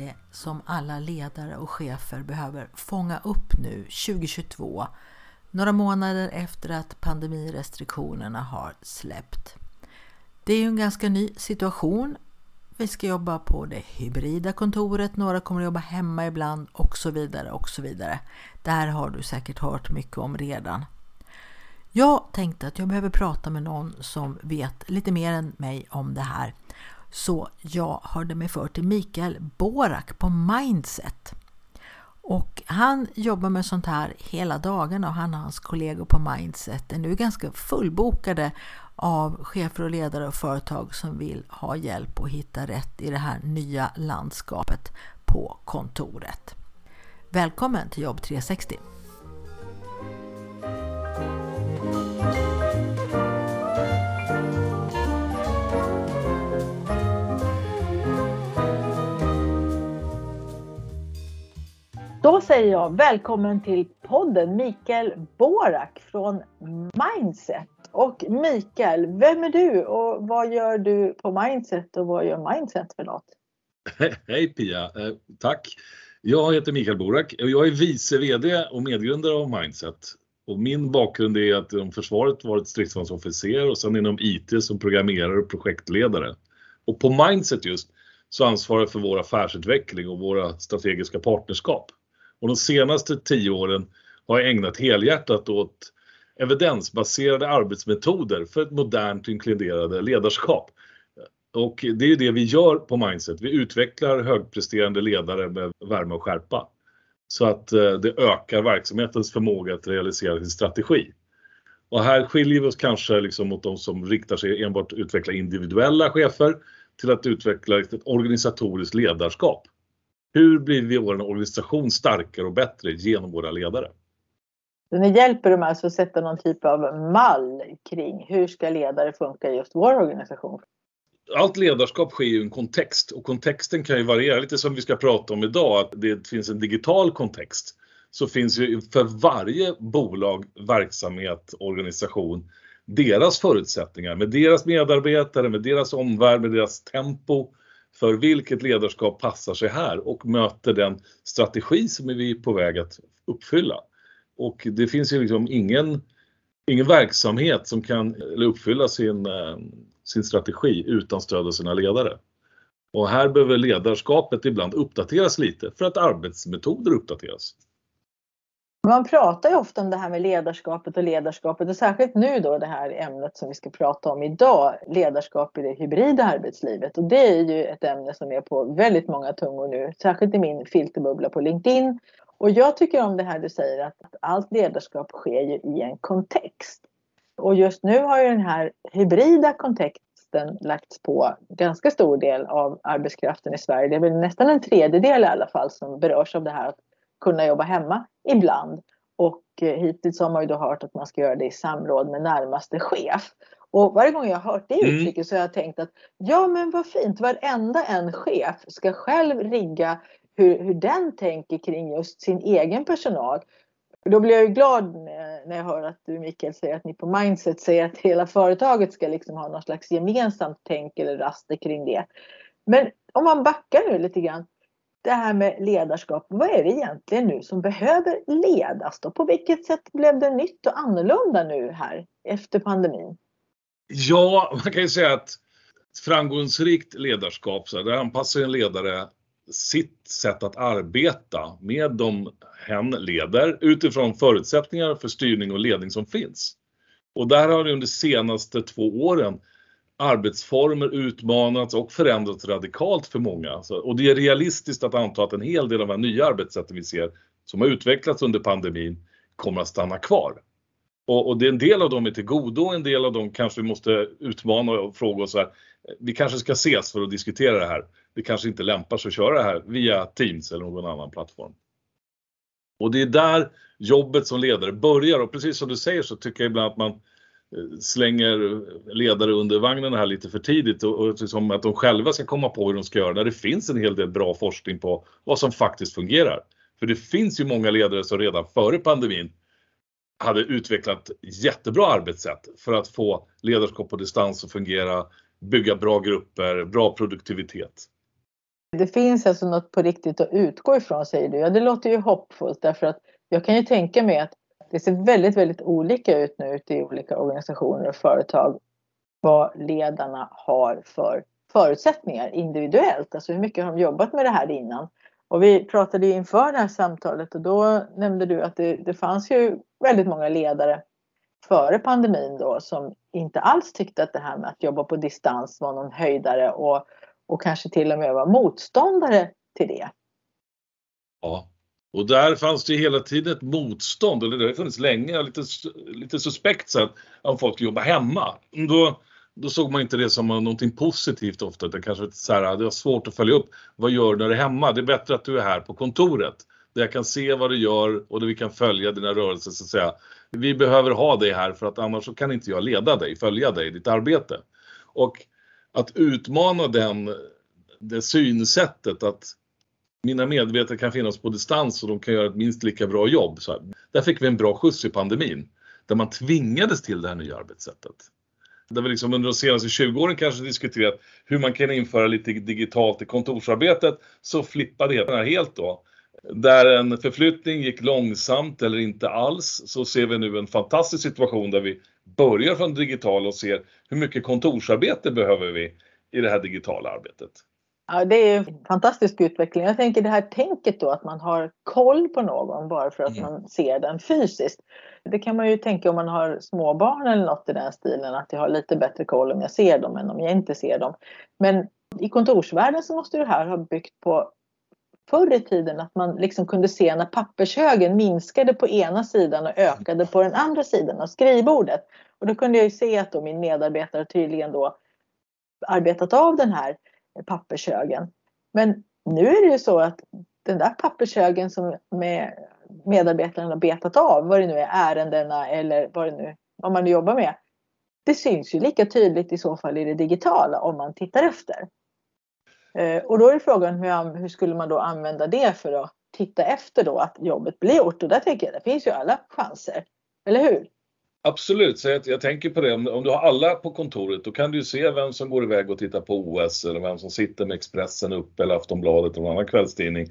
Det som alla ledare och chefer behöver fånga upp nu 2022, några månader efter att pandemirestriktionerna har släppt? Det är ju en ganska ny situation. Vi ska jobba på det hybrida kontoret, några kommer att jobba hemma ibland och så vidare och så vidare. Det här har du säkert hört mycket om redan. Jag tänkte att jag behöver prata med någon som vet lite mer än mig om det här så jag hörde mig för till Mikael Borak på Mindset. Och han jobbar med sånt här hela dagarna och han och hans kollegor på Mindset är nu ganska fullbokade av chefer och ledare och företag som vill ha hjälp att hitta rätt i det här nya landskapet på kontoret. Välkommen till Jobb 360! Då säger jag välkommen till podden Mikael Borak från Mindset. Och Mikael, vem är du och vad gör du på Mindset och vad gör Mindset för något? Hej Pia, eh, tack. Jag heter Mikael Borak och jag är vice VD och medgrundare av Mindset. Och min bakgrund är att inom försvaret varit stridsvagnsofficer och sen inom IT som programmerare och projektledare. Och på Mindset just så ansvarar jag för vår affärsutveckling och våra strategiska partnerskap. Och de senaste tio åren har jag ägnat helhjärtat åt evidensbaserade arbetsmetoder för ett modernt inkluderande ledarskap. Och det är det vi gör på Mindset. Vi utvecklar högpresterande ledare med värme och skärpa. Så att eh, det ökar verksamhetens förmåga att realisera sin strategi. Och här skiljer vi oss kanske liksom mot de som riktar sig enbart att utveckla individuella chefer till att utveckla ett organisatoriskt ledarskap. Hur blir vi vår organisation starkare och bättre genom våra ledare? ni hjälper dem alltså att sätta någon typ av mall kring hur ska ledare funka i just vår organisation? Allt ledarskap sker i en kontext och kontexten kan ju variera lite som vi ska prata om idag att det finns en digital kontext. Så finns ju för varje bolag, verksamhet, organisation deras förutsättningar med deras medarbetare, med deras omvärld, med deras tempo, för vilket ledarskap passar sig här och möter den strategi som vi är på väg att uppfylla. Och det finns ju liksom ingen, ingen verksamhet som kan uppfylla sin, eh, sin strategi utan stöd av sina ledare. Och här behöver ledarskapet ibland uppdateras lite för att arbetsmetoder uppdateras. Man pratar ju ofta om det här med ledarskapet och ledarskapet och särskilt nu då det här ämnet som vi ska prata om idag, ledarskap i det hybrida arbetslivet. Och det är ju ett ämne som är på väldigt många tungor nu, särskilt i min filterbubbla på LinkedIn. Och jag tycker om det här du säger att allt ledarskap sker ju i en kontext. Och just nu har ju den här hybrida kontexten lagts på ganska stor del av arbetskraften i Sverige. Det är väl nästan en tredjedel i alla fall som berörs av det här kunna jobba hemma ibland. Och eh, hittills har man ju då hört att man ska göra det i samråd med närmaste chef. Och varje gång jag har hört det mm. uttrycket mm. så har jag tänkt att ja men vad fint, varenda en chef ska själv rigga hur, hur den tänker kring just sin egen personal. Då blir jag ju glad när jag hör att du Mikael säger att ni på Mindset säger att hela företaget ska liksom ha någon slags gemensamt tänk eller raster kring det. Men om man backar nu lite grann det här med ledarskap. Vad är det egentligen nu som behöver ledas då? På vilket sätt blev det nytt och annorlunda nu här efter pandemin? Ja, man kan ju säga att framgångsrikt ledarskap, så där anpassar en ledare sitt sätt att arbeta med de hen leder utifrån förutsättningar för styrning och ledning som finns. Och där har det under de senaste två åren arbetsformer utmanats och förändrats radikalt för många. Alltså, och det är realistiskt att anta att en hel del av de här nya arbetssätten vi ser som har utvecklats under pandemin kommer att stanna kvar. Och, och det är en del av dem är till godo, en del av dem kanske vi måste utmana och fråga oss här. Vi kanske ska ses för att diskutera det här. det kanske inte lämpar sig att köra det här via Teams eller någon annan plattform. Och det är där jobbet som ledare börjar och precis som du säger så tycker jag ibland att man slänger ledare under vagnen här lite för tidigt och, och liksom att de själva ska komma på hur de ska göra när det finns en hel del bra forskning på vad som faktiskt fungerar. För det finns ju många ledare som redan före pandemin hade utvecklat jättebra arbetssätt för att få ledarskap på distans att fungera, bygga bra grupper, bra produktivitet. Det finns alltså något på riktigt att utgå ifrån säger du. Ja, det låter ju hoppfullt därför att jag kan ju tänka mig att det ser väldigt, väldigt olika ut nu ute i olika organisationer och företag vad ledarna har för förutsättningar individuellt. Alltså hur mycket har de jobbat med det här innan? Och vi pratade inför det här samtalet och då nämnde du att det, det fanns ju väldigt många ledare före pandemin då som inte alls tyckte att det här med att jobba på distans var någon höjdare och, och kanske till och med var motståndare till det. Ja, och där fanns det hela tiden ett motstånd, eller det har funnits länge, lite, lite suspekt så att om folk jobbar hemma. Då, då såg man inte det som någonting positivt ofta, utan kanske så här, det var svårt att följa upp. Vad gör du när du är hemma? Det är bättre att du är här på kontoret där jag kan se vad du gör och där vi kan följa dina rörelser så att säga. Vi behöver ha dig här för att annars så kan inte jag leda dig, följa dig i ditt arbete. Och att utmana den, det synsättet att mina medvetare kan finnas på distans och de kan göra ett minst lika bra jobb. Så här. Där fick vi en bra skjuts i pandemin. Där man tvingades till det här nya arbetssättet. Där vi liksom under de senaste 20 åren kanske diskuterat hur man kan införa lite digitalt i kontorsarbetet. Så flippade det här helt då. Där en förflyttning gick långsamt eller inte alls så ser vi nu en fantastisk situation där vi börjar från digital och ser hur mycket kontorsarbete behöver vi i det här digitala arbetet. Ja, det är en fantastisk utveckling. Jag tänker det här tänket då att man har koll på någon bara för att mm. man ser den fysiskt. Det kan man ju tänka om man har småbarn eller något i den stilen att jag har lite bättre koll om jag ser dem än om jag inte ser dem. Men i kontorsvärlden så måste det här ha byggt på förr i tiden att man liksom kunde se när pappershögen minskade på ena sidan och ökade på den andra sidan av skrivbordet. Och då kunde jag ju se att då min medarbetare tydligen då arbetat av den här pappershögen. Men nu är det ju så att den där pappershögen som med medarbetarna har betat av, vad det nu är, ärendena eller vad det nu vad man jobbar med. Det syns ju lika tydligt i så fall i det digitala om man tittar efter. Eh, och då är frågan hur, hur skulle man då använda det för att titta efter då att jobbet blir gjort? Och där tänker jag, det finns ju alla chanser. Eller hur? Absolut, så jag, jag, tänker på det. Om, om, du har alla på kontoret då kan du ju se vem som går iväg och tittar på OS eller vem som sitter med Expressen upp eller Aftonbladet eller någon annan kvällstidning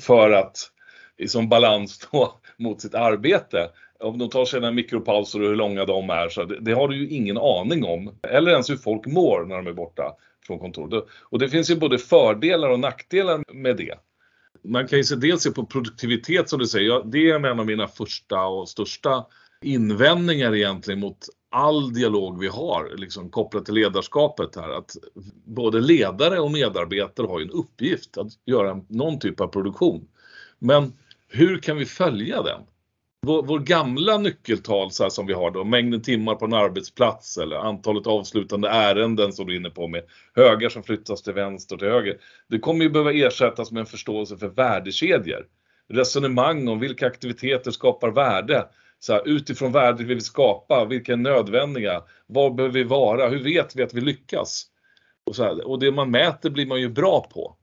för att i som balans då, mot sitt arbete. Om de tar sina mikropauser och hur långa de är, så det, det, har du ju ingen aning om. Eller ens hur folk mår när de är borta från kontoret. Och det finns ju både fördelar och nackdelar med det. Man kan ju se, dels se på produktivitet som du säger, det är en av mina första och största invändningar egentligen mot all dialog vi har liksom kopplat till ledarskapet här. Att både ledare och medarbetare har ju en uppgift att göra någon typ av produktion. Men hur kan vi följa den? Vår, vår gamla nyckeltal så som vi har då, mängden timmar på en arbetsplats eller antalet avslutande ärenden som du är inne på med högar som flyttas till vänster och till höger. Det kommer ju behöva ersättas med en förståelse för värdekedjor. Resonemang om vilka aktiviteter skapar värde. Så här, utifrån värdet vi vill skapa, vilka är nödvändiga? Var behöver vi vara? Hur vet vi att vi lyckas? Och, så här, och det man mäter blir man ju bra på.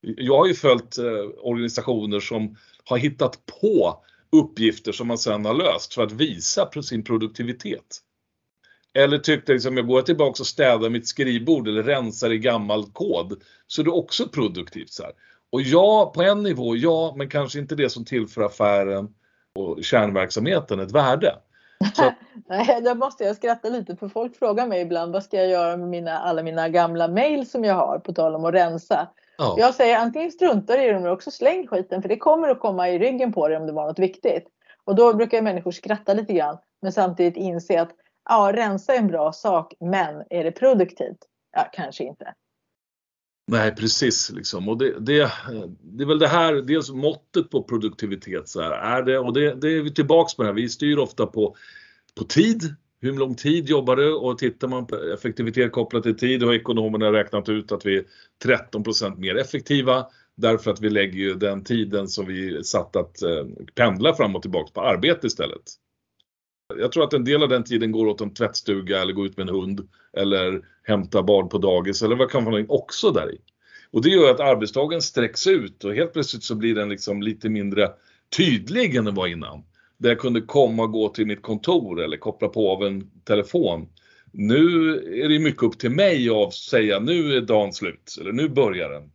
Jag har ju följt eh, organisationer som har hittat på uppgifter som man sedan har löst för att visa på sin produktivitet. Eller tyckte liksom, jag går tillbaka och städar mitt skrivbord eller rensar i gammal kod så är det också produktivt. Så här. Och ja, på en nivå, ja, men kanske inte det som tillför affären och kärnverksamheten ett värde. Så... Nej, där måste jag skratta lite för folk frågar mig ibland vad ska jag göra med mina, alla mina gamla mail som jag har på tal om att rensa. Ja. Jag säger antingen struntar i dem eller också släng skiten för det kommer att komma i ryggen på dig om det var något viktigt. Och då brukar människor skratta lite grann men samtidigt inse att ja, rensa är en bra sak men är det produktivt? Ja, kanske inte. Nej precis liksom. och det, det, det är väl det här, dels måttet på produktivitet så här, är det och det, det är vi tillbaks på det här. Vi styr ofta på, på tid hur lång tid jobbar du? Och tittar man på effektivitet kopplat till tid har ekonomerna räknat ut att vi är 13% mer effektiva därför att vi lägger ju den tiden som vi satt att eh, pendla fram och tillbaka på arbete istället. Jag tror att en del av den tiden går åt en tvättstuga eller gå ut med en hund eller hämta barn på dagis eller vad kan man också där i. Och det gör att arbetsdagen sträcks ut och helt plötsligt så blir den liksom lite mindre tydlig än den var innan. Där jag kunde komma och gå till mitt kontor eller koppla på av en telefon. Nu är det mycket upp till mig att säga nu är dagen slut eller nu börjar den.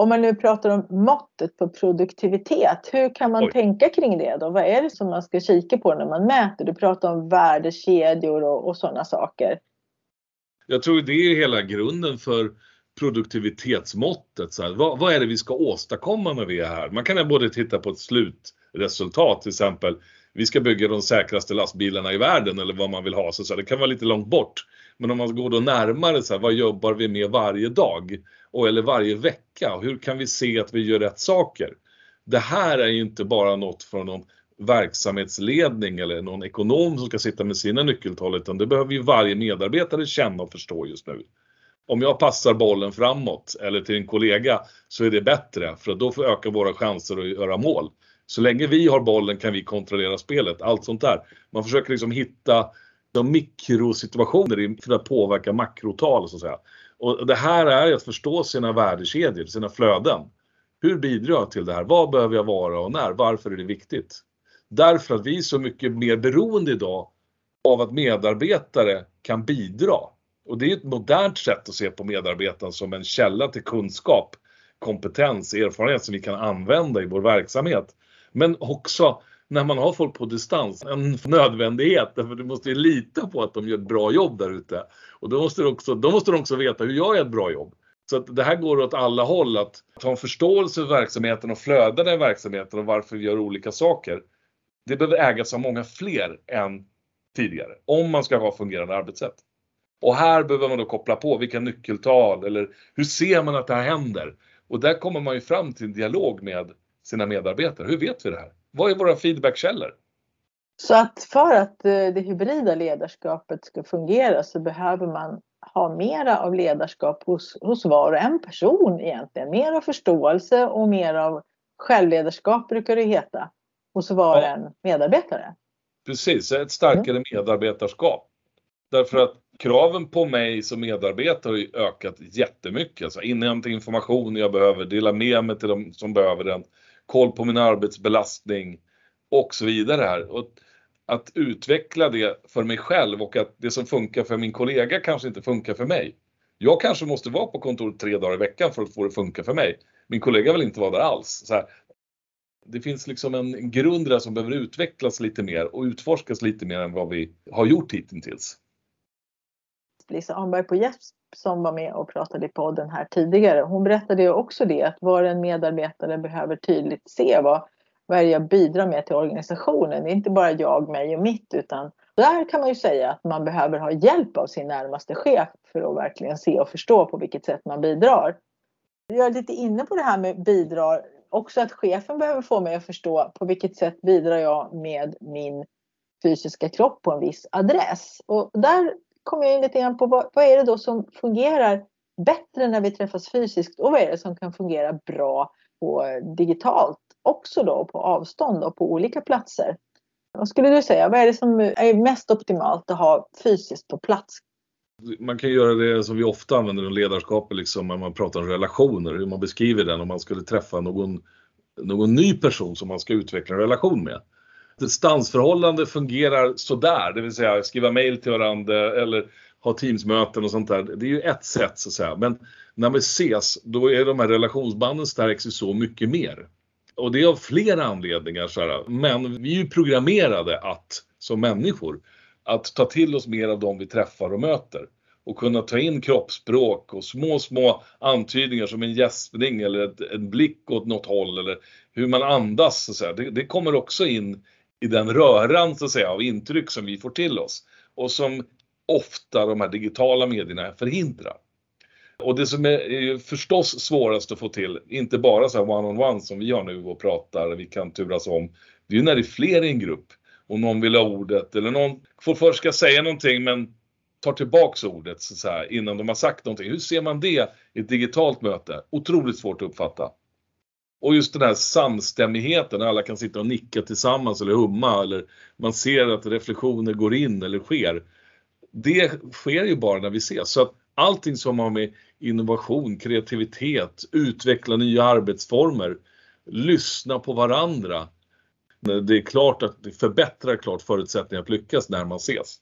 Om man nu pratar om måttet på produktivitet, hur kan man Oj. tänka kring det då? Vad är det som man ska kika på när man mäter? Du pratar om värdekedjor och, och sådana saker. Jag tror det är hela grunden för produktivitetsmåttet. Så här, vad, vad, är det vi ska åstadkomma när vi är här? Man kan både titta på ett slutresultat, till exempel vi ska bygga de säkraste lastbilarna i världen eller vad man vill ha. Så, så det kan vara lite långt bort. Men om man går då närmare, så här, vad jobbar vi med varje dag? Och, eller varje vecka? Hur kan vi se att vi gör rätt saker? Det här är ju inte bara något från någon verksamhetsledning eller någon ekonom som ska sitta med sina nyckeltal utan det behöver ju varje medarbetare känna och förstå just nu om jag passar bollen framåt eller till en kollega så är det bättre för då får öka våra chanser att göra mål. Så länge vi har bollen kan vi kontrollera spelet, allt sånt där. Man försöker liksom hitta de mikrosituationer för att påverka makrotal så att säga. Och det här är att förstå sina värdekedjor, sina flöden. Hur bidrar jag till det här? Vad behöver jag vara och när? Varför är det viktigt? Därför att vi är så mycket mer beroende idag av att medarbetare kan bidra. Och det är ett modernt sätt att se på medarbetaren som en källa till kunskap, kompetens, erfarenhet som vi kan använda i vår verksamhet. Men också när man har folk på distans, en nödvändighet därför du måste ju lita på att de gör ett bra jobb där ute. Och då måste, också, då måste de också veta hur jag gör ett bra jobb. Så att det här går åt alla håll, att ha en förståelse för verksamheten och flödena i verksamheten och varför vi gör olika saker. Det behöver ägas av många fler än tidigare, om man ska ha fungerande arbetssätt. Och här behöver man då koppla på vilka nyckeltal eller hur ser man att det här händer? Och där kommer man ju fram till en dialog med sina medarbetare. Hur vet vi det här? Vad är våra feedbackkällor? Så att för att eh, det hybrida ledarskapet ska fungera så behöver man ha mera av ledarskap hos, hos var och en person egentligen. Mer av förståelse och mer av självledarskap brukar det heta hos var och ja. en medarbetare. Precis, ett starkare mm. medarbetarskap. Därför att kraven på mig som medarbetare har ju ökat jättemycket. Alltså inhämta information jag behöver, dela med mig till de som behöver den, koll på min arbetsbelastning och så vidare här. Och att utveckla det för mig själv och att det som funkar för min kollega kanske inte funkar för mig. Jag kanske måste vara på kontoret tre dagar i veckan för att få det att funka för mig. Min kollega vill inte vara där alls. Så här, det finns liksom en grund där som behöver utvecklas lite mer och utforskas lite mer än vad vi har gjort hittills. Lisa Arnberg på Jeps som var med och pratade i podden här tidigare. Hon berättade ju också det att var en medarbetare behöver tydligt se vad, vad är det jag bidrar med till organisationen. Det är inte bara jag, mig och mitt utan där kan man ju säga att man behöver ha hjälp av sin närmaste chef för att verkligen se och förstå på vilket sätt man bidrar. Jag är lite inne på det här med bidrar. Också att chefen behöver få mig att förstå på vilket sätt bidrar jag med min fysiska kropp på en viss adress. Och där kommer jag in lite grann på vad, vad är det då som fungerar bättre när vi träffas fysiskt och vad är det som kan fungera bra på digitalt också då på avstånd och på olika platser. Vad skulle du säga, vad är det som är mest optimalt att ha fysiskt på plats? Man kan göra det som vi ofta använder i ledarskapet, liksom, när man pratar om relationer, hur man beskriver den om man skulle träffa någon, någon ny person som man ska utveckla en relation med distansförhållande fungerar sådär, det vill säga skriva mail till varandra eller ha teamsmöten och sånt där. Det är ju ett sätt så att säga. Men när vi ses, då är de här relationsbanden stärks ju så mycket mer. Och det är av flera anledningar. Så här. Men vi är ju programmerade att, som människor, att ta till oss mer av de vi träffar och möter. Och kunna ta in kroppsspråk och små, små antydningar som en gäspning eller ett, en blick åt något håll eller hur man andas. Så att säga. Det, det kommer också in i den röran så att säga av intryck som vi får till oss och som ofta de här digitala medierna förhindrar. Och det som är förstås svårast att få till, inte bara så här one-on-one som vi har nu och pratar, vi kan turas om, det är ju när det är fler i en grupp. och någon vill ha ordet eller någon får först ska säga någonting men tar tillbaks ordet så här, innan de har sagt någonting. Hur ser man det i ett digitalt möte? Otroligt svårt att uppfatta. Och just den här samstämmigheten, alla kan sitta och nicka tillsammans eller humma eller man ser att reflektioner går in eller sker. Det sker ju bara när vi ses. Så att allting som har med innovation, kreativitet, utveckla nya arbetsformer, lyssna på varandra. Det är klart att det förbättrar klart förutsättningarna att lyckas när man ses.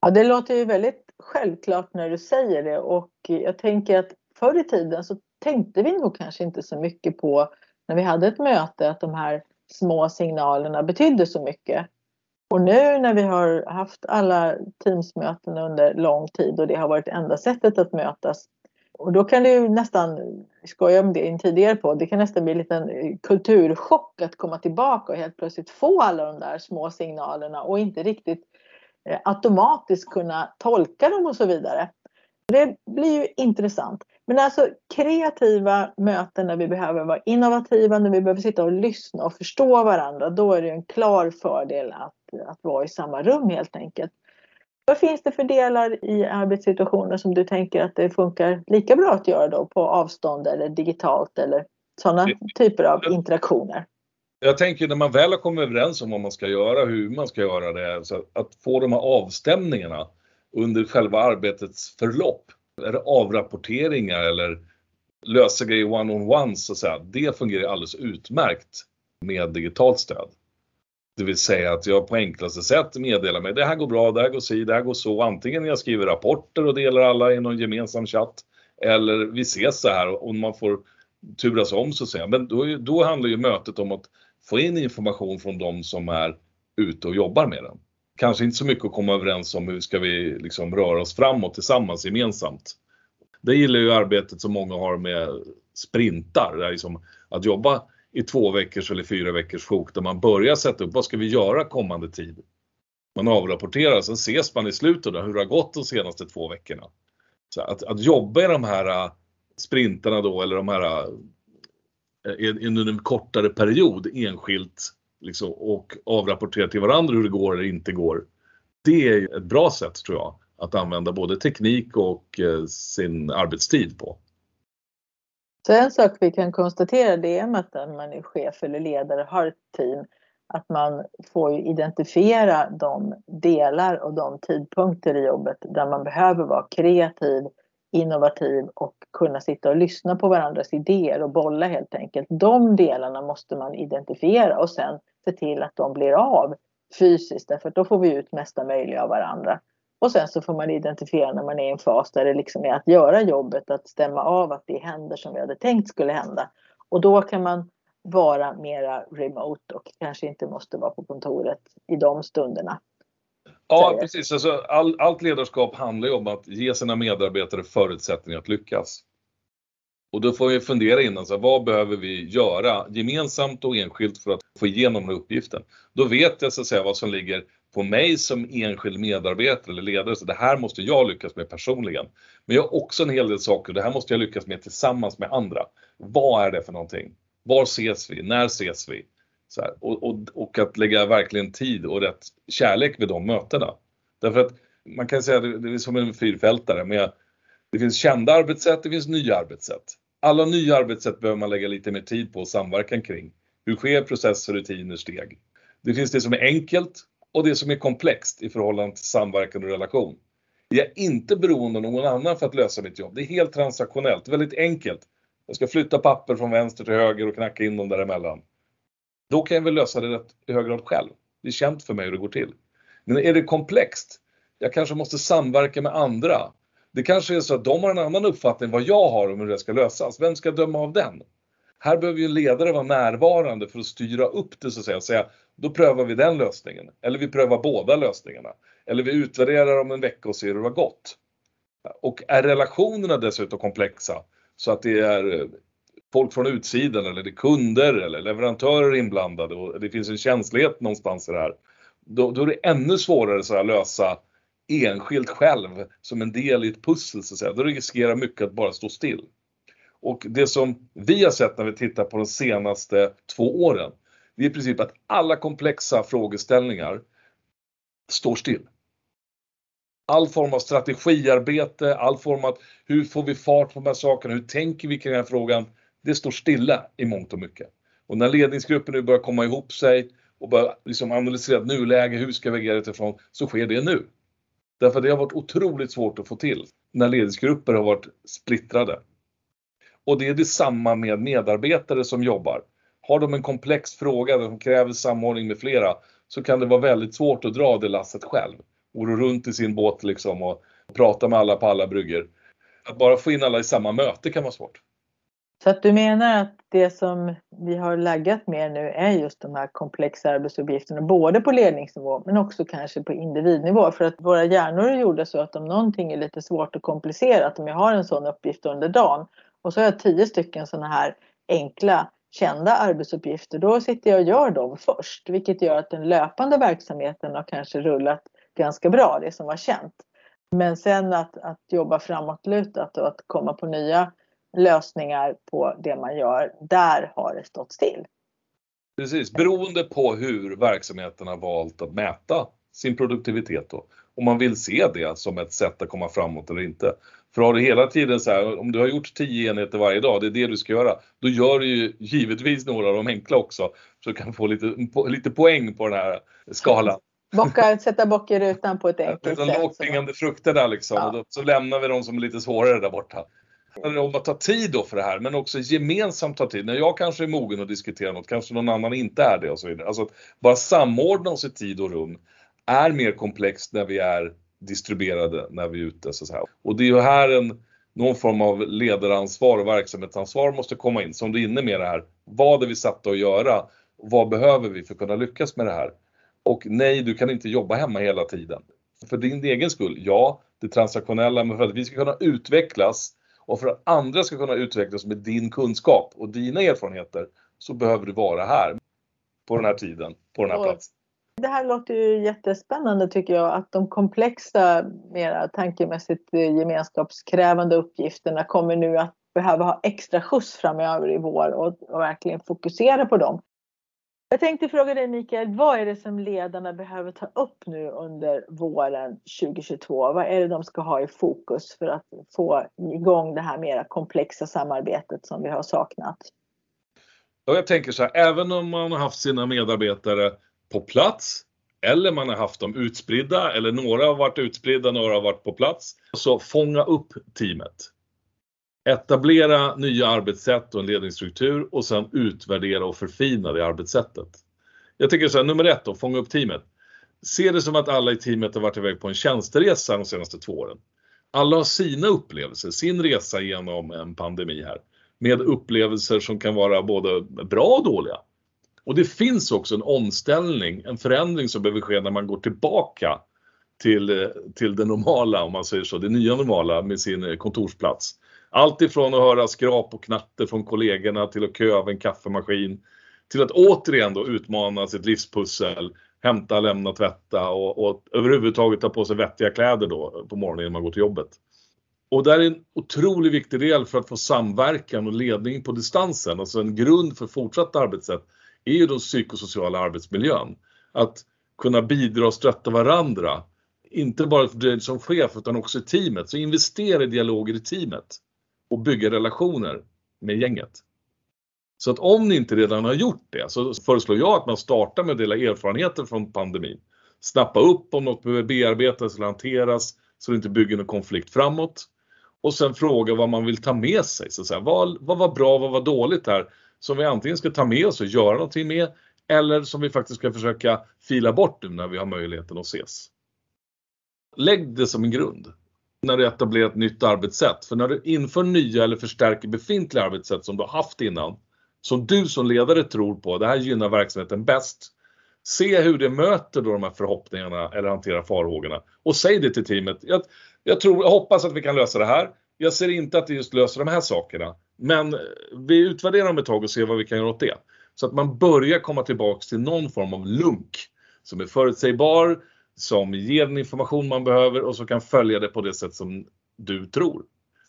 Ja, det låter ju väldigt självklart när du säger det och jag tänker att förr i tiden så tänkte vi nog kanske inte så mycket på när vi hade ett möte att de här små signalerna betydde så mycket. Och nu när vi har haft alla Teamsmöten under lång tid och det har varit enda sättet att mötas. Och då kan det ju nästan, skoja om det i en tidigare på, det kan nästan bli en liten kulturchock att komma tillbaka och helt plötsligt få alla de där små signalerna och inte riktigt eh, automatiskt kunna tolka dem och så vidare. Det blir ju intressant. Men alltså kreativa möten när vi behöver vara innovativa, när vi behöver sitta och lyssna och förstå varandra, då är det en klar fördel att, att vara i samma rum helt enkelt. Vad finns det för delar i arbetssituationer som du tänker att det funkar lika bra att göra då på avstånd eller digitalt eller sådana typer av interaktioner? Jag tänker när man väl har kommit överens om vad man ska göra, hur man ska göra det, så att få de här avstämningarna under själva arbetets förlopp avrapporteringar eller lösa grejer one-on-one så att säga, det fungerar alldeles utmärkt med digitalt stöd. Det vill säga att jag på enklaste sätt meddelar mig, det här går bra, det här går si, det här går så. Antingen jag skriver rapporter och delar alla i någon gemensam chatt eller vi ses så här och man får turas om så att säga. Men då, då handlar ju mötet om att få in information från de som är ute och jobbar med den kanske inte så mycket att komma överens om hur ska vi liksom röra oss framåt tillsammans gemensamt. Det gillar ju arbetet som många har med sprintar, där liksom att jobba i två veckors eller fyra veckors sjok där man börjar sätta upp vad ska vi göra kommande tid. Man avrapporterar, sen ses man i slutet då, hur det har gått de senaste två veckorna. Så att, att jobba i de här äh, sprintarna då eller de här äh, under en kortare period enskilt liksom, och avrapportera till varandra hur det går eller inte går. Det är ett bra sätt tror jag att använda både teknik och eh, sin arbetstid på. Så en sak vi kan konstatera det är att när man är chef eller ledare har ett team att man får identifiera de delar och de tidpunkter i jobbet där man behöver vara kreativ, innovativ och kunna sitta och lyssna på varandras idéer och bolla helt enkelt. De delarna måste man identifiera och sen se till att de blir av fysiskt därför att då får vi ut mesta möjliga av varandra. Och sen så får man identifiera när man är i en fas där det liksom är att göra jobbet, att stämma av att det händer som vi hade tänkt skulle hända. Och då kan man vara mera remote och kanske inte måste vara på kontoret i de stunderna. Ja, precis. Alltså, all, allt ledarskap handlar ju om att ge sina medarbetare förutsättningar att lyckas. Och då får vi fundera innan, så alltså, här, vad behöver vi göra gemensamt och enskilt för att få igenom den uppgiften? Då vet jag så att säga vad som ligger på mig som enskild medarbetare eller ledare, så det här måste jag lyckas med personligen. Men jag har också en hel del saker, det här måste jag lyckas med tillsammans med andra. Vad är det för någonting? Var ses vi? När ses vi? Här, och, och, och, att lägga verkligen tid och rätt kärlek vid de mötena. Därför att man kan säga det är som en fyrfältare med det finns kända arbetssätt, det finns nya arbetssätt. Alla nya arbetssätt behöver man lägga lite mer tid på och samverkan kring. Hur sker processer, rutiner, steg? Det finns det som är enkelt och det som är komplext i förhållande till samverkan och relation. Jag är inte beroende av någon annan för att lösa mitt jobb. Det är helt transaktionellt, väldigt enkelt. Jag ska flytta papper från vänster till höger och knacka in dem däremellan. Då kan jag väl lösa det rätt i hög grad själv. Det är känt för mig hur det går till. Men är det komplext, jag kanske måste samverka med andra. Det kanske är så att de har en annan uppfattning än vad jag har om hur det ska lösas. Vem ska döma av den? Här behöver ju en ledare vara närvarande för att styra upp det så att säga och säga då prövar vi den lösningen. Eller vi prövar båda lösningarna. Eller vi utvärderar om en vecka och ser hur det har gått. Och är relationerna dessutom komplexa så att det är eh, folk från utsidan eller det är kunder eller leverantörer inblandade och det finns en känslighet någonstans i det här. Då, då är det ännu svårare så att lösa enskilt själv som en del i ett pussel så att säga. Då riskerar mycket att bara stå still. Och det som vi har sett när vi tittar på de senaste två åren, det är i princip att alla komplexa frågeställningar står still. All form av strategiarbete, all form av hur får vi fart på de här sakerna, hur tänker vi kring den här frågan, det står stilla i mångt och mycket. Och när ledningsgruppen nu börjar komma ihop sig och börjar liksom analysera nuläge, hur ska vi agera utifrån, så sker det nu. Därför det har varit otroligt svårt att få till när ledningsgrupper har varit splittrade. Och det är detsamma med medarbetare som jobbar. Har de en komplex fråga som kräver samordning med flera så kan det vara väldigt svårt att dra det lasset själv. Och ro runt i sin båt liksom och prata med alla på alla brygger. Att bara få in alla i samma möte kan vara svårt. Så att du menar att det som vi har laggat mer nu är just de här komplexa arbetsuppgifterna, både på ledningsnivå men också kanske på individnivå. För att våra hjärnor är gjorda så att om någonting är lite svårt och komplicerat, om jag har en sån uppgift under dagen och så har jag tio stycken sådana här enkla kända arbetsuppgifter, då sitter jag och gör dem först, vilket gör att den löpande verksamheten har kanske rullat ganska bra, det som var känt. Men sen att, att jobba framåtlutat och att komma på nya lösningar på det man gör, där har det stått still. Precis, beroende på hur verksamheten har valt att mäta sin produktivitet då. Om man vill se det som ett sätt att komma framåt eller inte. För har du hela tiden så här, om du har gjort 10 enheter varje dag, det är det du ska göra, då gör du ju givetvis några av de enkla också. Så du kan få lite, lite poäng på den här skalan. Bocka, sätta bock i rutan på ett enkelt sätt. Lågt hängande frukter där liksom. Ja. Och då, så lämnar vi de som är lite svårare där borta om att ta tid då för det här, men också gemensamt ta tid. När jag kanske är mogen att diskutera något, kanske någon annan inte är det och så vidare. Alltså att bara samordna oss i tid och rum är mer komplext när vi är distribuerade, när vi är ute så att säga. Och det är ju här en, någon form av ledaransvar och verksamhetsansvar måste komma in, som du är inne med det här. Vad är vi satta att göra? Vad behöver vi för att kunna lyckas med det här? Och nej, du kan inte jobba hemma hela tiden. För din egen skull, ja, det transaktionella, men för att vi ska kunna utvecklas och för att andra ska kunna utvecklas med din kunskap och dina erfarenheter så behöver du vara här på den här tiden, på den här platsen. Det här låter ju jättespännande tycker jag, att de komplexa, mera tankemässigt gemenskapskrävande uppgifterna kommer nu att behöva ha extra skjuts framöver i vår och, och verkligen fokusera på dem. Jag tänkte fråga dig Mikael, vad är det som ledarna behöver ta upp nu under våren 2022? Vad är det de ska ha i fokus för att få igång det här mera komplexa samarbetet som vi har saknat? Ja, jag tänker så här, även om man har haft sina medarbetare på plats eller man har haft dem utspridda eller några har varit utspridda, några har varit på plats. Så fånga upp teamet. Etablera nya arbetssätt och en ledningsstruktur och sen utvärdera och förfina det arbetssättet. Jag tycker så här, nummer ett då, fånga upp teamet. Se det som att alla i teamet har varit iväg på en tjänsteresa de senaste två åren. Alla har sina upplevelser, sin resa genom en pandemi här. Med upplevelser som kan vara både bra och dåliga. Och det finns också en omställning, en förändring som behöver ske när man går tillbaka till, eh, till det normala, om man säger så, det nya normala med sin eh, kontorsplats. Allt ifrån att höra skrap och knatter från kollegorna till att köa över en kaffemaskin till att återigen då utmana sitt livspussel, hämta, lämna, tvätta och, och överhuvudtaget ta på sig vettiga kläder då på morgonen när man går till jobbet. Och det är en otroligt viktig del för att få samverkan och ledning på distansen, alltså en grund för fortsatt arbetssätt, är ju den psykosociala arbetsmiljön. Att kunna bidra och stötta varandra, inte bara för dig som chef utan också i teamet. Så investera i dialoger i teamet och bygga relationer med gänget. Så att om ni inte redan har gjort det så föreslår jag att man startar med att dela erfarenheter från pandemin. Snappa upp om något behöver bearbetas eller hanteras så det inte bygger någon konflikt framåt. Och sen fråga vad man vill ta med sig. Så att säga. Vad, vad var bra, vad var dåligt här? Som vi antingen ska ta med oss och göra någonting med eller som vi faktiskt ska försöka fila bort nu när vi har möjligheten att ses. Lägg det som en grund när du etablerar ett nytt arbetssätt. För när du inför nya eller förstärker befintliga arbetssätt som du har haft innan, som du som ledare tror på, det här gynnar verksamheten bäst. Se hur det möter då de här förhoppningarna eller hanterar farhågorna och säg det till teamet. Jag, jag, tror, jag hoppas att vi kan lösa det här. Jag ser inte att det just löser de här sakerna, men eh, vi utvärderar om ett tag och ser vad vi kan göra åt det. Så att man börjar komma tillbaks till någon form av lunk som är förutsägbar, som ger den information man behöver och som kan följa det på det sätt som du tror.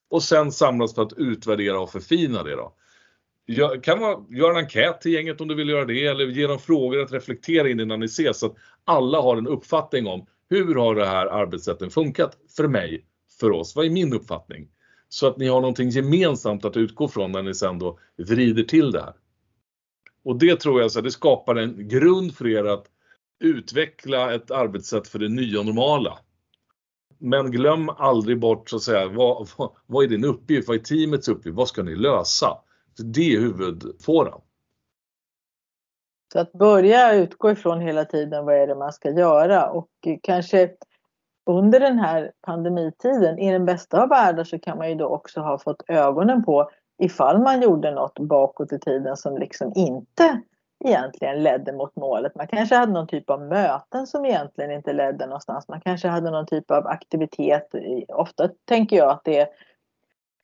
Och sen samlas för att utvärdera och förfina det då. Jag kan man göra en enkät till gänget om du vill göra det eller ge dem frågor att reflektera in innan ni ses så att alla har en uppfattning om hur har det här arbetssätten funkat för mig, för oss? Vad är min uppfattning? Så att ni har någonting gemensamt att utgå från när ni sen då vrider till det här. Och det tror jag så det skapar en grund för er att utveckla ett arbetssätt för det nya normala. Men glöm aldrig bort så att säga, vad, vad, vad är din uppgift? Vad är teamets uppgift? Vad ska ni lösa? Så det är huvudfåran. Så att börja utgå ifrån hela tiden vad är det man ska göra och kanske under den här pandemitiden, i den bästa av världar så kan man ju då också ha fått ögonen på ifall man gjorde något bakåt i tiden som liksom inte egentligen ledde mot målet. Man kanske hade någon typ av möten som egentligen inte ledde någonstans. Man kanske hade någon typ av aktivitet. Ofta tänker jag att det är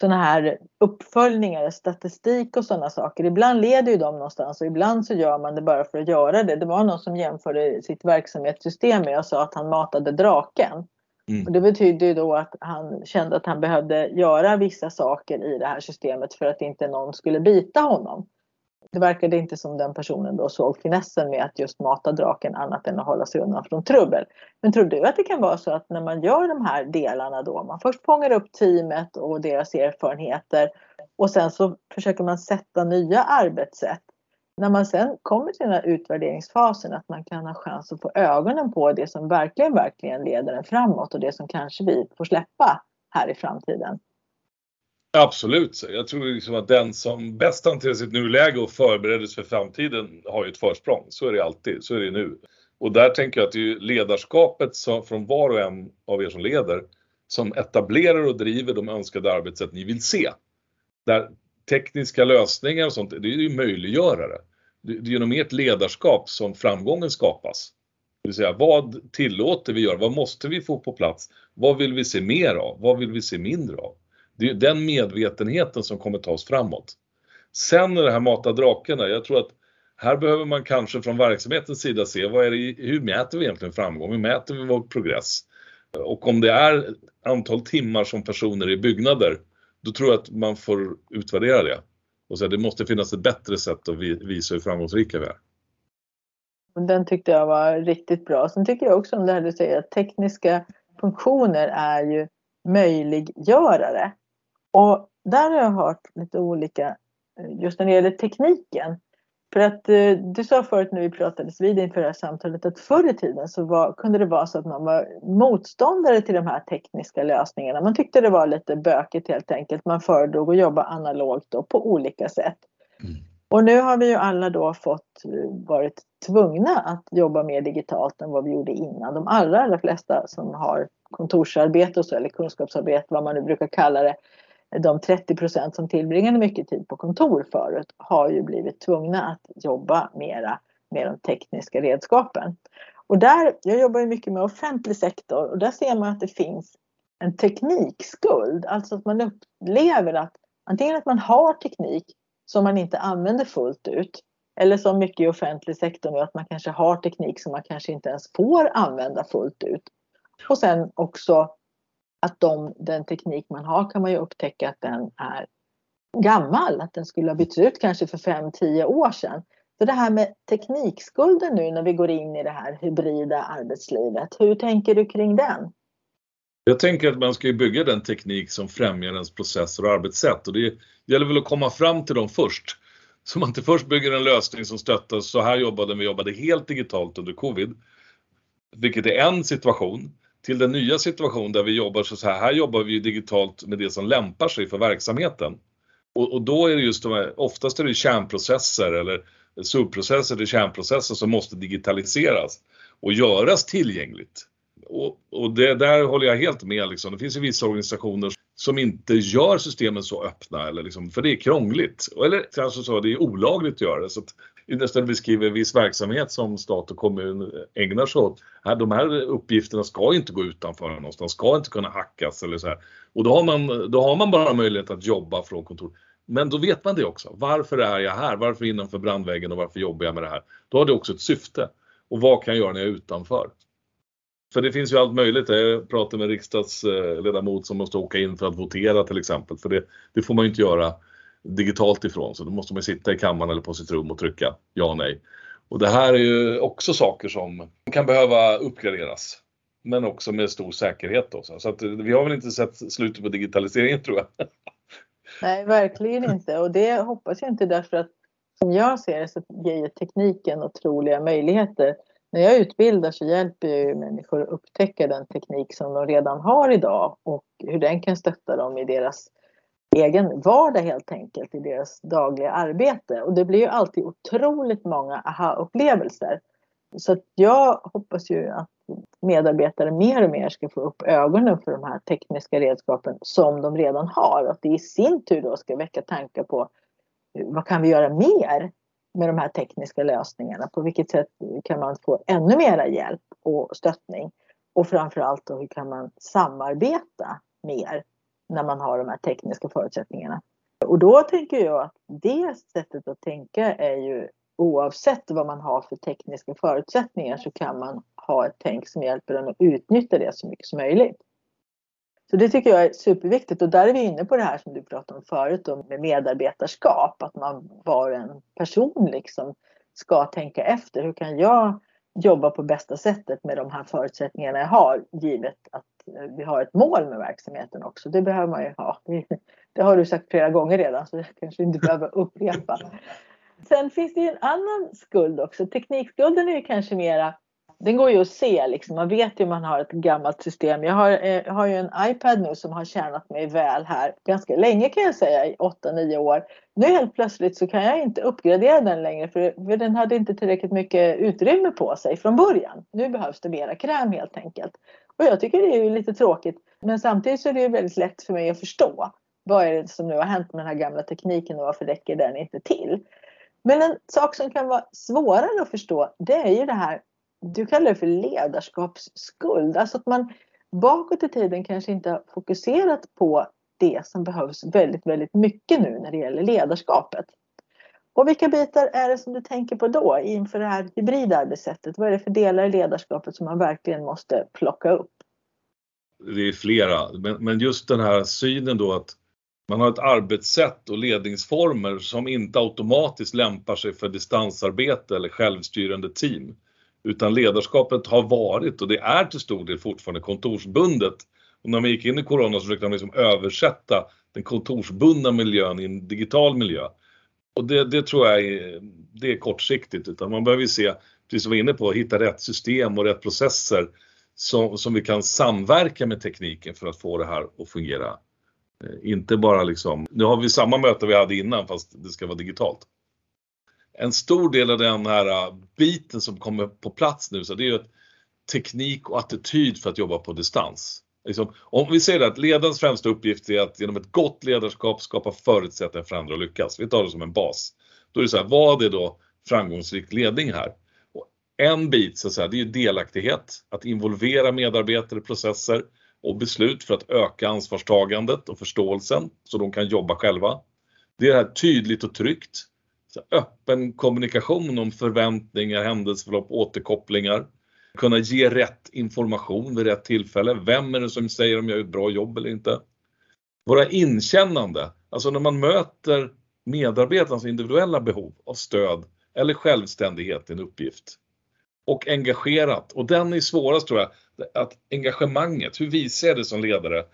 sådana här uppföljningar, statistik och sådana saker. Ibland leder ju de någonstans och ibland så gör man det bara för att göra det. Det var någon som jämförde sitt verksamhetssystem med och sa att han matade draken. Mm. Och det betyder ju då att han kände att han behövde göra vissa saker i det här systemet för att inte någon skulle bita honom. Det verkade inte som den personen då såg finessen med att just mata draken annat än att hålla sig undan från trubbel. Men tror du att det kan vara så att när man gör de här delarna då, man först fångar upp teamet och deras erfarenheter och sen så försöker man sätta nya arbetssätt. När man sen kommer till den här utvärderingsfasen att man kan ha chans att få ögonen på det som verkligen, verkligen leder en framåt och det som kanske vi får släppa här i framtiden. Absolut. Jag tror liksom att den som bäst hanterar sitt nuläge och förbereder sig för framtiden har ju ett försprång. Så är det alltid. Så är det nu. Och där tänker jag att det är ledarskapet som, från var och en av er som leder som etablerar och driver de önskade arbetssätt ni vill se. Där tekniska lösningar och sånt, det är ju möjliggörare. Det är genom ert ledarskap som framgången skapas. Det vill säga, vad tillåter vi göra? Vad måste vi få på plats? Vad vill vi se mer av? Vad vill vi se mindre av? Det är den medvetenheten som kommer ta oss framåt. Sen är det här mata drakarna, jag tror att här behöver man kanske från verksamhetens sida se vad är det, hur mäter vi egentligen framgång? Hur mäter vi vår progress? Och om det är antal timmar som personer i byggnader, då tror jag att man får utvärdera det. Och säga det måste finnas ett bättre sätt att visa hur framgångsrika vi är. Den tyckte jag var riktigt bra. Sen tycker jag också om det här du säger att tekniska funktioner är ju möjliggörare. Och där har jag hört lite olika, eh, just när det gäller tekniken. För att eh, du sa förut när vi pratades vid inför det här samtalet att förr i tiden så var, kunde det vara så att man var motståndare till de här tekniska lösningarna. Man tyckte det var lite bökigt helt enkelt. Man föredrog att jobba analogt och på olika sätt. Mm. Och nu har vi ju alla då fått eh, varit tvungna att jobba mer digitalt än vad vi gjorde innan. De allra, allra flesta som har kontorsarbete och så, eller kunskapsarbete, vad man nu brukar kalla det, de 30 procent som tillbringade mycket tid på kontor förut har ju blivit tvungna att jobba mera med de tekniska redskapen. Och där, jag jobbar ju mycket med offentlig sektor och där ser man att det finns en teknikskuld, alltså att man upplever att antingen att man har teknik som man inte använder fullt ut eller som mycket i offentlig sektor nu att man kanske har teknik som man kanske inte ens får använda fullt ut. Och sen också att de, den teknik man har kan man ju upptäcka att den är gammal, att den skulle ha bytts ut kanske för 5-10 år sedan. Så det här med teknikskulden nu när vi går in i det här hybrida arbetslivet, hur tänker du kring den? Jag tänker att man ska bygga den teknik som främjar ens processer och arbetssätt och det gäller väl att komma fram till dem först. Så man inte först bygger en lösning som stöttar, så här jobbade vi jobbade helt digitalt under covid. Vilket är en situation till den nya situation där vi jobbar så här, här jobbar vi digitalt med det som lämpar sig för verksamheten. Och, och då är det just de här, oftast är det kärnprocesser eller subprocesser eller kärnprocesser som måste digitaliseras och göras tillgängligt. Och, och det där håller jag helt med liksom. Det finns ju vissa organisationer som inte gör systemen så öppna eller liksom, för det är krångligt. Eller kanske så, det är olagligt att göra det. Så att nästan beskriver viss verksamhet som stat och kommun ägnar sig åt. de här uppgifterna ska inte gå utanför någonstans, ska inte kunna hackas eller så här. Och då har, man, då har man bara möjlighet att jobba från kontor. Men då vet man det också. Varför är jag här? Varför innanför brandväggen och varför jobbar jag med det här? Då har det också ett syfte. Och vad kan jag göra när jag är utanför? För det finns ju allt möjligt. Jag pratade med riksdagsledamot som måste åka in för att votera till exempel. För det, det får man ju inte göra digitalt ifrån. Så då måste man sitta i kammaren eller på sitt rum och trycka ja och nej. Och det här är ju också saker som kan behöva uppgraderas. Men också med stor säkerhet. Då. Så att eh, vi har väl inte sett slutet på digitaliseringen tror jag. Nej, verkligen inte. Och det hoppas jag inte därför att som jag ser det så ger tekniken otroliga möjligheter. När jag utbildar så hjälper jag människor att upptäcka den teknik som de redan har idag och hur den kan stötta dem i deras egen vardag helt enkelt, i deras dagliga arbete. Och det blir ju alltid otroligt många aha-upplevelser. Så jag hoppas ju att medarbetare mer och mer ska få upp ögonen för de här tekniska redskapen som de redan har. Och att det i sin tur då ska väcka tankar på vad kan vi göra mer med de här tekniska lösningarna? På vilket sätt kan man få ännu mera hjälp och stöttning? Och framförallt då hur kan man samarbeta mer när man har de här tekniska förutsättningarna? Och då tänker jag att det sättet att tänka är ju oavsett vad man har för tekniska förutsättningar så kan man ha ett tänk som hjälper en att utnyttja det så mycket som möjligt. Så det tycker jag är superviktigt och där är vi inne på det här som du pratade om förut då, med medarbetarskap. Att man var en person liksom ska tänka efter. Hur kan jag jobba på bästa sättet med de här förutsättningarna jag har givet att vi har ett mål med verksamheten också. Det behöver man ju ha. Det har du sagt flera gånger redan så jag kanske inte behöver upprepa. Sen finns det ju en annan skuld också. Teknikskulden är ju kanske mera den går ju att se liksom. Man vet ju om man har ett gammalt system. Jag har, eh, jag har ju en iPad nu som har tjänat mig väl här ganska länge kan jag säga, i 8-9 år. Nu helt plötsligt så kan jag inte uppgradera den längre för, för den hade inte tillräckligt mycket utrymme på sig från början. Nu behövs det mera kräm helt enkelt. Och jag tycker det är ju lite tråkigt. Men samtidigt så är det ju väldigt lätt för mig att förstå. Vad är det som nu har hänt med den här gamla tekniken och varför räcker den inte till? Men en sak som kan vara svårare att förstå det är ju det här du kallar det för ledarskapsskuld. Alltså att man bakåt i tiden kanske inte har fokuserat på det som behövs väldigt, väldigt mycket nu när det gäller ledarskapet. Och vilka bitar är det som du tänker på då inför det här hybrida arbetssättet? Vad är det för delar i ledarskapet som man verkligen måste plocka upp? Det är flera, men just den här synen då att man har ett arbetssätt och ledningsformer som inte automatiskt lämpar sig för distansarbete eller självstyrande team. Utan ledarskapet har varit och det är till stor del fortfarande kontorsbundet. Och när vi gick in i Corona så försökte man liksom översätta den kontorsbundna miljön i en digital miljö. Och det, det tror jag är, det är kortsiktigt utan man behöver se, precis som vi var inne på, hitta rätt system och rätt processer som, som vi kan samverka med tekniken för att få det här att fungera. Eh, inte bara liksom, nu har vi samma möte vi hade innan fast det ska vara digitalt en stor del av den här eh, biten som kommer på plats nu så det är ju teknik och attityd för att jobba på distans. Liksom, om vi säger att ledarens främsta uppgift är att genom ett gott ledarskap skapa förutsättningar för andra att lyckas. Vi tar det som en bas. Då är det så här, vad är då framgångsrik ledning här? Och en bit så att säga, det är delaktighet, att involvera medarbetare i processer och beslut för att öka ansvarstagandet och förståelsen så de kan jobba själva. Det är det här tydligt och tryggt öppen kommunikation om förväntningar, händelseförlopp, återkopplingar. Kunna ge rätt information vid rätt tillfälle. Vem är det som säger om jag gör ett bra jobb eller inte? Våra inkännande, alltså när man möter medarbetarnas individuella behov av stöd eller självständighet i en uppgift. Och engagerat, och den är svårast tror jag, att engagemanget, hur visar jag det som ledare?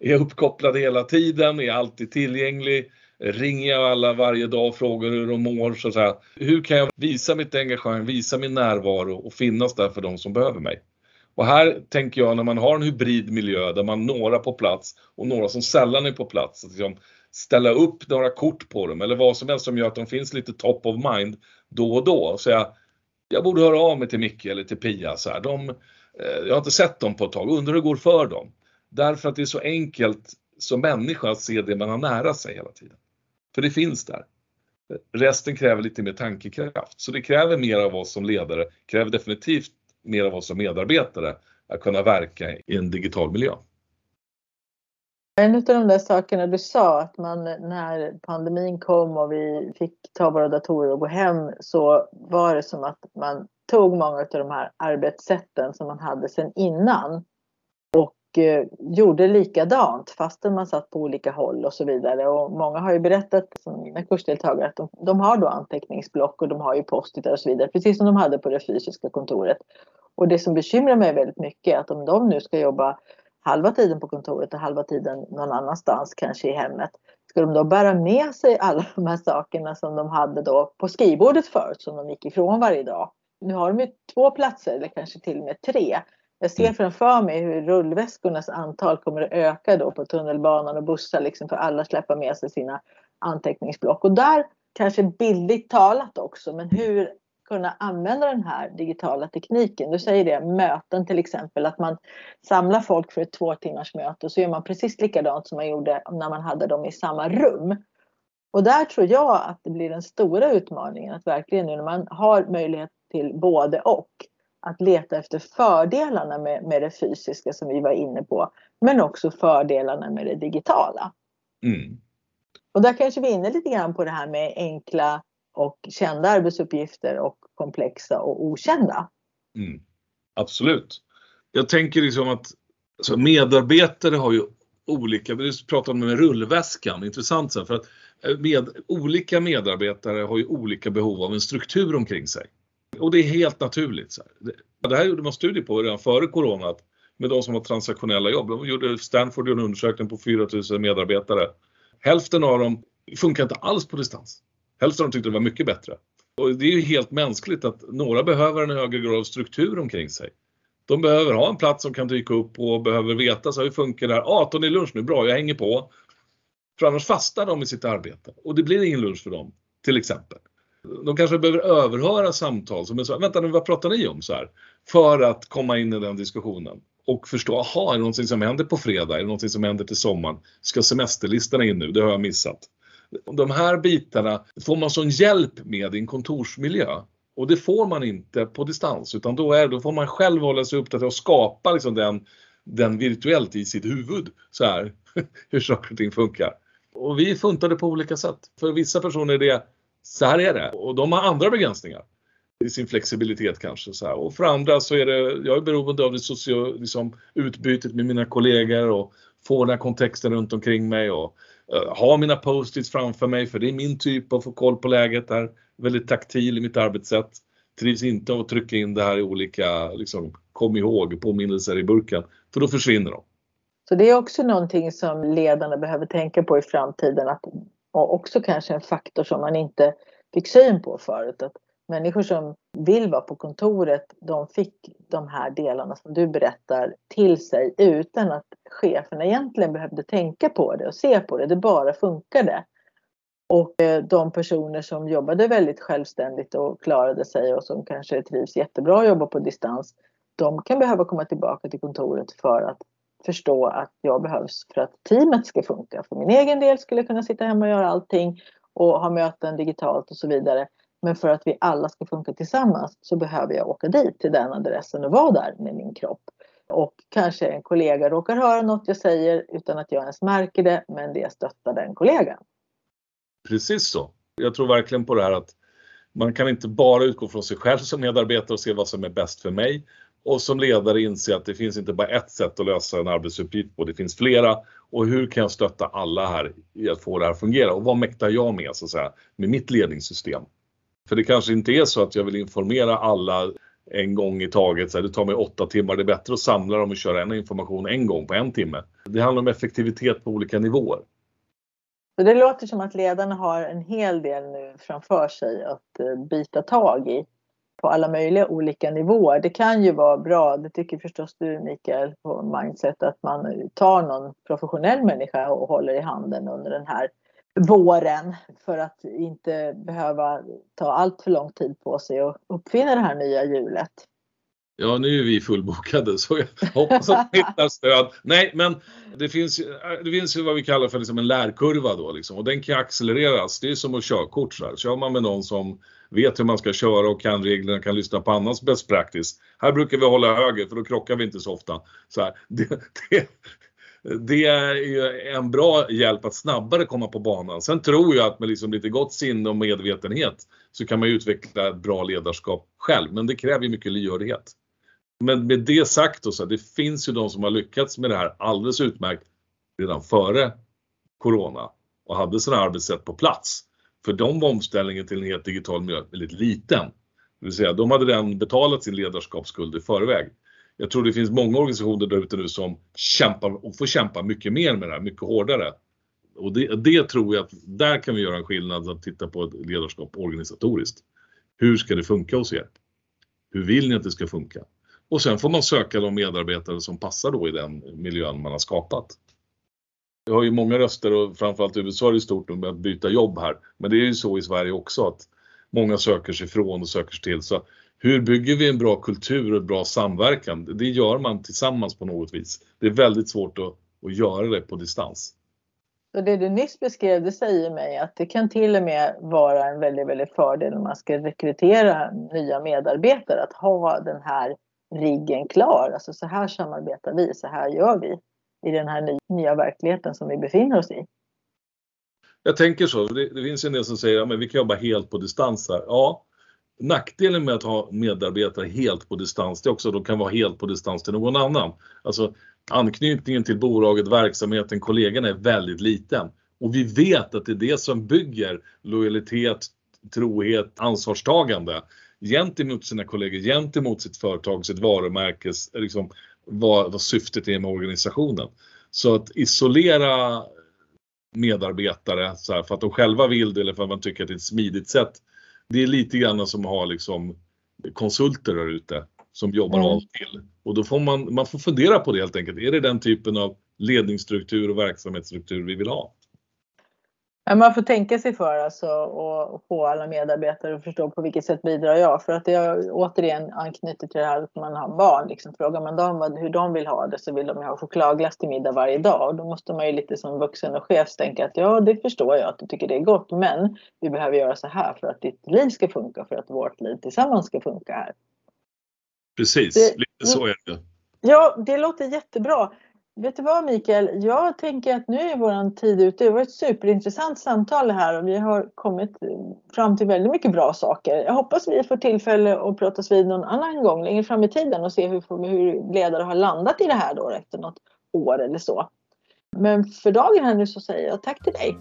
Är jag uppkopplad hela tiden? Är jag alltid tillgänglig? Ringer jag alla varje dag och frågar hur de mår. Så att säga. Hur kan jag visa mitt engagemang, visa min närvaro och finnas där för de som behöver mig? Och här tänker jag när man har en hybrid miljö där man några på plats och några som sällan är på plats. Att liksom ställa upp några kort på dem eller vad som helst som gör att de finns lite top of mind då och då. Och säga, jag borde höra av mig till Micke eller till Pia. Så här. De, eh, jag har inte sett dem på ett tag, undrar hur det går för dem. Därför att det är så enkelt som människa att se det man har nära sig hela tiden. För det finns där. Resten kräver lite mer tankekraft. Så det kräver mer av oss som ledare, kräver definitivt mer av oss som medarbetare att kunna verka i en digital miljö. En av de där sakerna du sa, att man när pandemin kom och vi fick ta våra datorer och gå hem så var det som att man tog många av de här arbetssätten som man hade sedan innan Eh, gjorde likadant fastän man satt på olika håll och så vidare. Och många har ju berättat, som mina kursdeltagare, att de, de har då anteckningsblock och de har ju postitar och så vidare, precis som de hade på det fysiska kontoret. Och det som bekymrar mig väldigt mycket är att om de nu ska jobba halva tiden på kontoret och halva tiden någon annanstans, kanske i hemmet, ska de då bära med sig alla de här sakerna som de hade då på skrivbordet förut, som de gick ifrån varje dag? Nu har de ju två platser eller kanske till och med tre. Jag ser mm. framför mig hur rullväskornas antal kommer att öka då på tunnelbanan och bussar liksom för alla släppa med sig sina anteckningsblock. Och där kanske bildligt talat också, men hur kunna använda den här digitala tekniken. Du säger det, möten till exempel, att man samlar folk för ett två timmars möte och så gör man precis likadant som man gjorde när man hade dem i samma rum. Och där tror jag att det blir den stora utmaningen att verkligen nu när man har möjlighet till både och att leta efter fördelarna med, med det fysiska som vi var inne på, men också fördelarna med det digitala. Mm. Och där kanske vi är inne lite grann på det här med enkla och kända arbetsuppgifter och komplexa och okända. Mm. Absolut. Jag tänker liksom att alltså medarbetare har ju olika, vi pratade om med rullväskan, intressant sen, för att eh, med, olika medarbetare har ju olika behov av en struktur omkring sig. Och det är helt naturligt. Så här. Det här gjorde man studier på redan före corona med de som har transaktionella jobb. De gjorde, Stanford gjorde en undersökning på 4000 medarbetare. Hälften av dem funkar inte alls på distans. Hälften av dem tyckte det var mycket bättre. Och det är ju helt mänskligt att några behöver en högre grad av struktur omkring sig. De behöver ha en plats som kan dyka upp och behöver veta så hur funkar det här. Ah, 18 är lunch nu, bra, jag hänger på. För annars fastnar de i sitt arbete och det blir ingen lunch för dem, till exempel. De kanske behöver överhöra samtal som är så här vänta nu vad pratar ni om så här? För att komma in i den diskussionen och förstå, aha, är det någonting som händer på fredag? Är det någonting som händer till sommaren? Ska semesterlistorna in nu? Det har jag missat. De här bitarna får man sån hjälp med i en kontorsmiljö. Och det får man inte på distans utan då, är, då får man själv hålla sig uppdaterad och skapa liksom den, den virtuellt i sitt huvud. Så här, hur saker och ting funkar. Och vi funtade på olika sätt. För vissa personer är det, så här är det. Och de har andra begränsningar i sin flexibilitet kanske. Så här. Och för andra så är det, jag är beroende av det sociala liksom, utbytet med mina kollegor och få den här kontexten runt omkring mig och uh, ha mina post-its framför mig för det är min typ att få koll på läget där. Väldigt taktil i mitt arbetssätt. Trivs inte av att trycka in det här i olika, liksom, kom ihåg, påminnelser i burken. För då försvinner de. Så det är också någonting som ledarna behöver tänka på i framtiden. Att, och också kanske en faktor som man inte fick syn på förut. Att människor som vill vara på kontoret, de fick de här delarna som du berättar till sig utan att cheferna egentligen behövde tänka på det och se på det. Det bara funkade. Och eh, de personer som jobbade väldigt självständigt och klarade sig och som kanske trivs jättebra att jobba på distans, de kan behöva komma tillbaka till kontoret för att förstå att jag behövs för att teamet ska funka. För min egen del skulle jag kunna sitta hemma och göra allting och ha möten digitalt och så vidare. Men för att vi alla ska funka tillsammans så behöver jag åka dit till den adressen och vara där med min kropp. Och kanske en kollega råkar höra något jag säger utan att jag ens märker det, men det stöttar den kollegan. Precis så. Jag tror verkligen på det här att man kan inte bara utgå från sig själv som medarbetare och se vad som är bäst för mig. Och som ledare inse att det finns inte bara ett sätt att lösa en arbetsuppgift på, det finns flera. Och hur kan jag stötta alla här i att få det här att fungera? Och vad mäktar jag med så att säga, med mitt ledningssystem? För det kanske inte är så att jag vill informera alla en gång i taget. Så här, det tar mig åtta timmar. Det är bättre att samla dem och köra en information en gång på en timme. Det handlar om effektivitet på olika nivåer. Så det låter som att ledarna har en hel del nu framför sig att eh, byta tag i på alla möjliga olika nivåer. Det kan ju vara bra, det tycker förstås du Mikael på Mindset, att man tar någon professionell människa och håller i handen under den här våren för att inte behöva ta allt för lång tid på sig och uppfinna det här nya hjulet. Ja, nu är vi fullbokade så jag hoppas att ni hittar stöd. Nej, men det finns, eh, det finns ju vad vi kallar för liksom en lärkurva då liksom, och den kan accelereras. Det är som att körkort. Så här. Kör man med någon som vet hur man ska köra och kan reglerna, kan lyssna på annans best practice. Här brukar vi hålla höger för då krockar vi inte så ofta. Så här, det, det, det är ju en bra hjälp att snabbare komma på banan. Sen tror jag att med liksom lite gott sinne och medvetenhet så kan man utveckla ett bra ledarskap själv. Men det kräver ju mycket lyhördhet. Men med det sagt då, så det finns ju de som har lyckats med det här alldeles utmärkt redan före Corona och hade sådana arbetssätt på plats. För de var omställningen till en helt digital miljö väldigt liten. Det vill säga, de hade redan betalat sin ledarskapsskuld i förväg. Jag tror det finns många organisationer där ute nu som kämpar och får kämpa mycket mer med det här, mycket hårdare. Och det, det tror jag att där kan vi göra en skillnad att titta på ett ledarskap organisatoriskt. Hur ska det funka hos er? Hur vill ni att det ska funka? Och sen får man söka de medarbetare som passar då i den miljön man har skapat. Jag har ju många röster och framförallt i USA är det stort med att byta jobb här. Men det är ju så i Sverige också att många söker sig ifrån och söker sig till. Så hur bygger vi en bra kultur och bra samverkan? Det gör man tillsammans på något vis. Det är väldigt svårt att, att göra det på distans. Så det du nyss beskrev, det säger mig att det kan till och med vara en väldigt, väldigt fördel om man ska rekrytera nya medarbetare att ha den här riggen klar. Alltså så här samarbetar vi, så här gör vi i den här nya verkligheten som vi befinner oss i. Jag tänker så. Det, det finns en del som säger att ja, vi kan jobba helt på distans här. Ja, nackdelen med att ha medarbetare helt på distans, det är också att de kan vara helt på distans till någon annan. Alltså anknytningen till bolaget, verksamheten, kollegorna är väldigt liten. Och vi vet att det är det som bygger lojalitet, trohet, ansvarstagande gentemot sina kollegor, gentemot sitt företag, sitt varumärke, liksom, vad, vad syftet är med organisationen. Så att isolera medarbetare så här, för att de själva vill det eller för att man tycker att det är ett smidigt sätt. Det är lite grann som att ha liksom konsulter där ute som jobbar mm. av till. Och då får man, man får fundera på det helt enkelt. Är det den typen av ledningsstruktur och verksamhetsstruktur vi vill ha? Man får tänka sig för alltså och få alla medarbetare att förstå på vilket sätt bidrar jag. För att jag återigen anknyter till det här att man har barn. Liksom, frågar man dem hur de vill ha det så vill de ha chokladglass till middag varje dag. Och då måste man ju lite som vuxen och chef tänka att ja, det förstår jag att du tycker det är gott. Men vi behöver göra så här för att ditt liv ska funka, för att vårt liv tillsammans ska funka här. Precis, det, lite så är det. Ja, det låter jättebra. Vet du vad Mikael, jag tänker att nu är vår tid ute. Det var ett superintressant samtal här och vi har kommit eh, fram till väldigt mycket bra saker. Jag hoppas vi får tillfälle att pratas vid någon annan gång längre fram i tiden och se hur, hur ledare har landat i det här då efter något år eller så. Men för dagen här nu så säger jag tack till dig.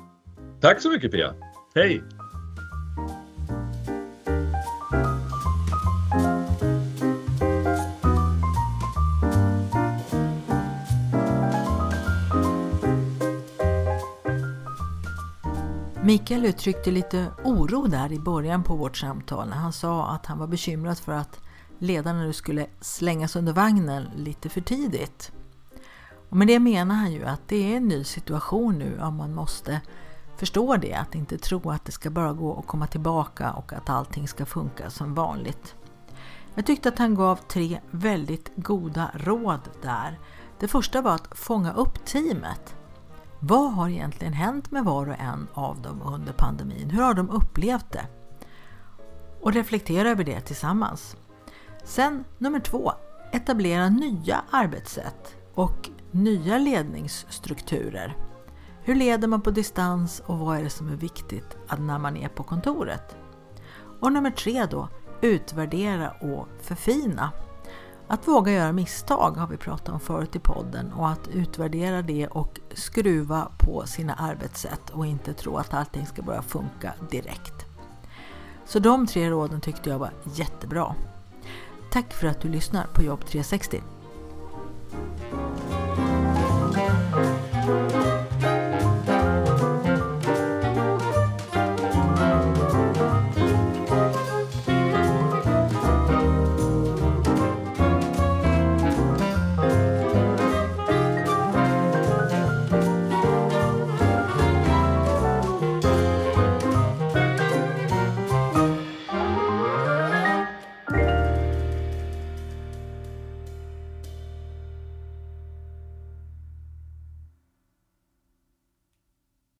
Tack så mycket Pia. Hej! Mikael uttryckte lite oro där i början på vårt samtal när han sa att han var bekymrad för att ledarna nu skulle slängas under vagnen lite för tidigt. Och med det menar han ju att det är en ny situation nu om man måste förstå det, att inte tro att det ska bara gå att komma tillbaka och att allting ska funka som vanligt. Jag tyckte att han gav tre väldigt goda råd där. Det första var att fånga upp teamet. Vad har egentligen hänt med var och en av dem under pandemin? Hur har de upplevt det? Och reflektera över det tillsammans. Sen nummer två, etablera nya arbetssätt och nya ledningsstrukturer. Hur leder man på distans och vad är det som är viktigt när man är på kontoret? Och nummer tre då, utvärdera och förfina. Att våga göra misstag har vi pratat om förut i podden och att utvärdera det och skruva på sina arbetssätt och inte tro att allting ska börja funka direkt. Så de tre råden tyckte jag var jättebra. Tack för att du lyssnar på Jobb 360.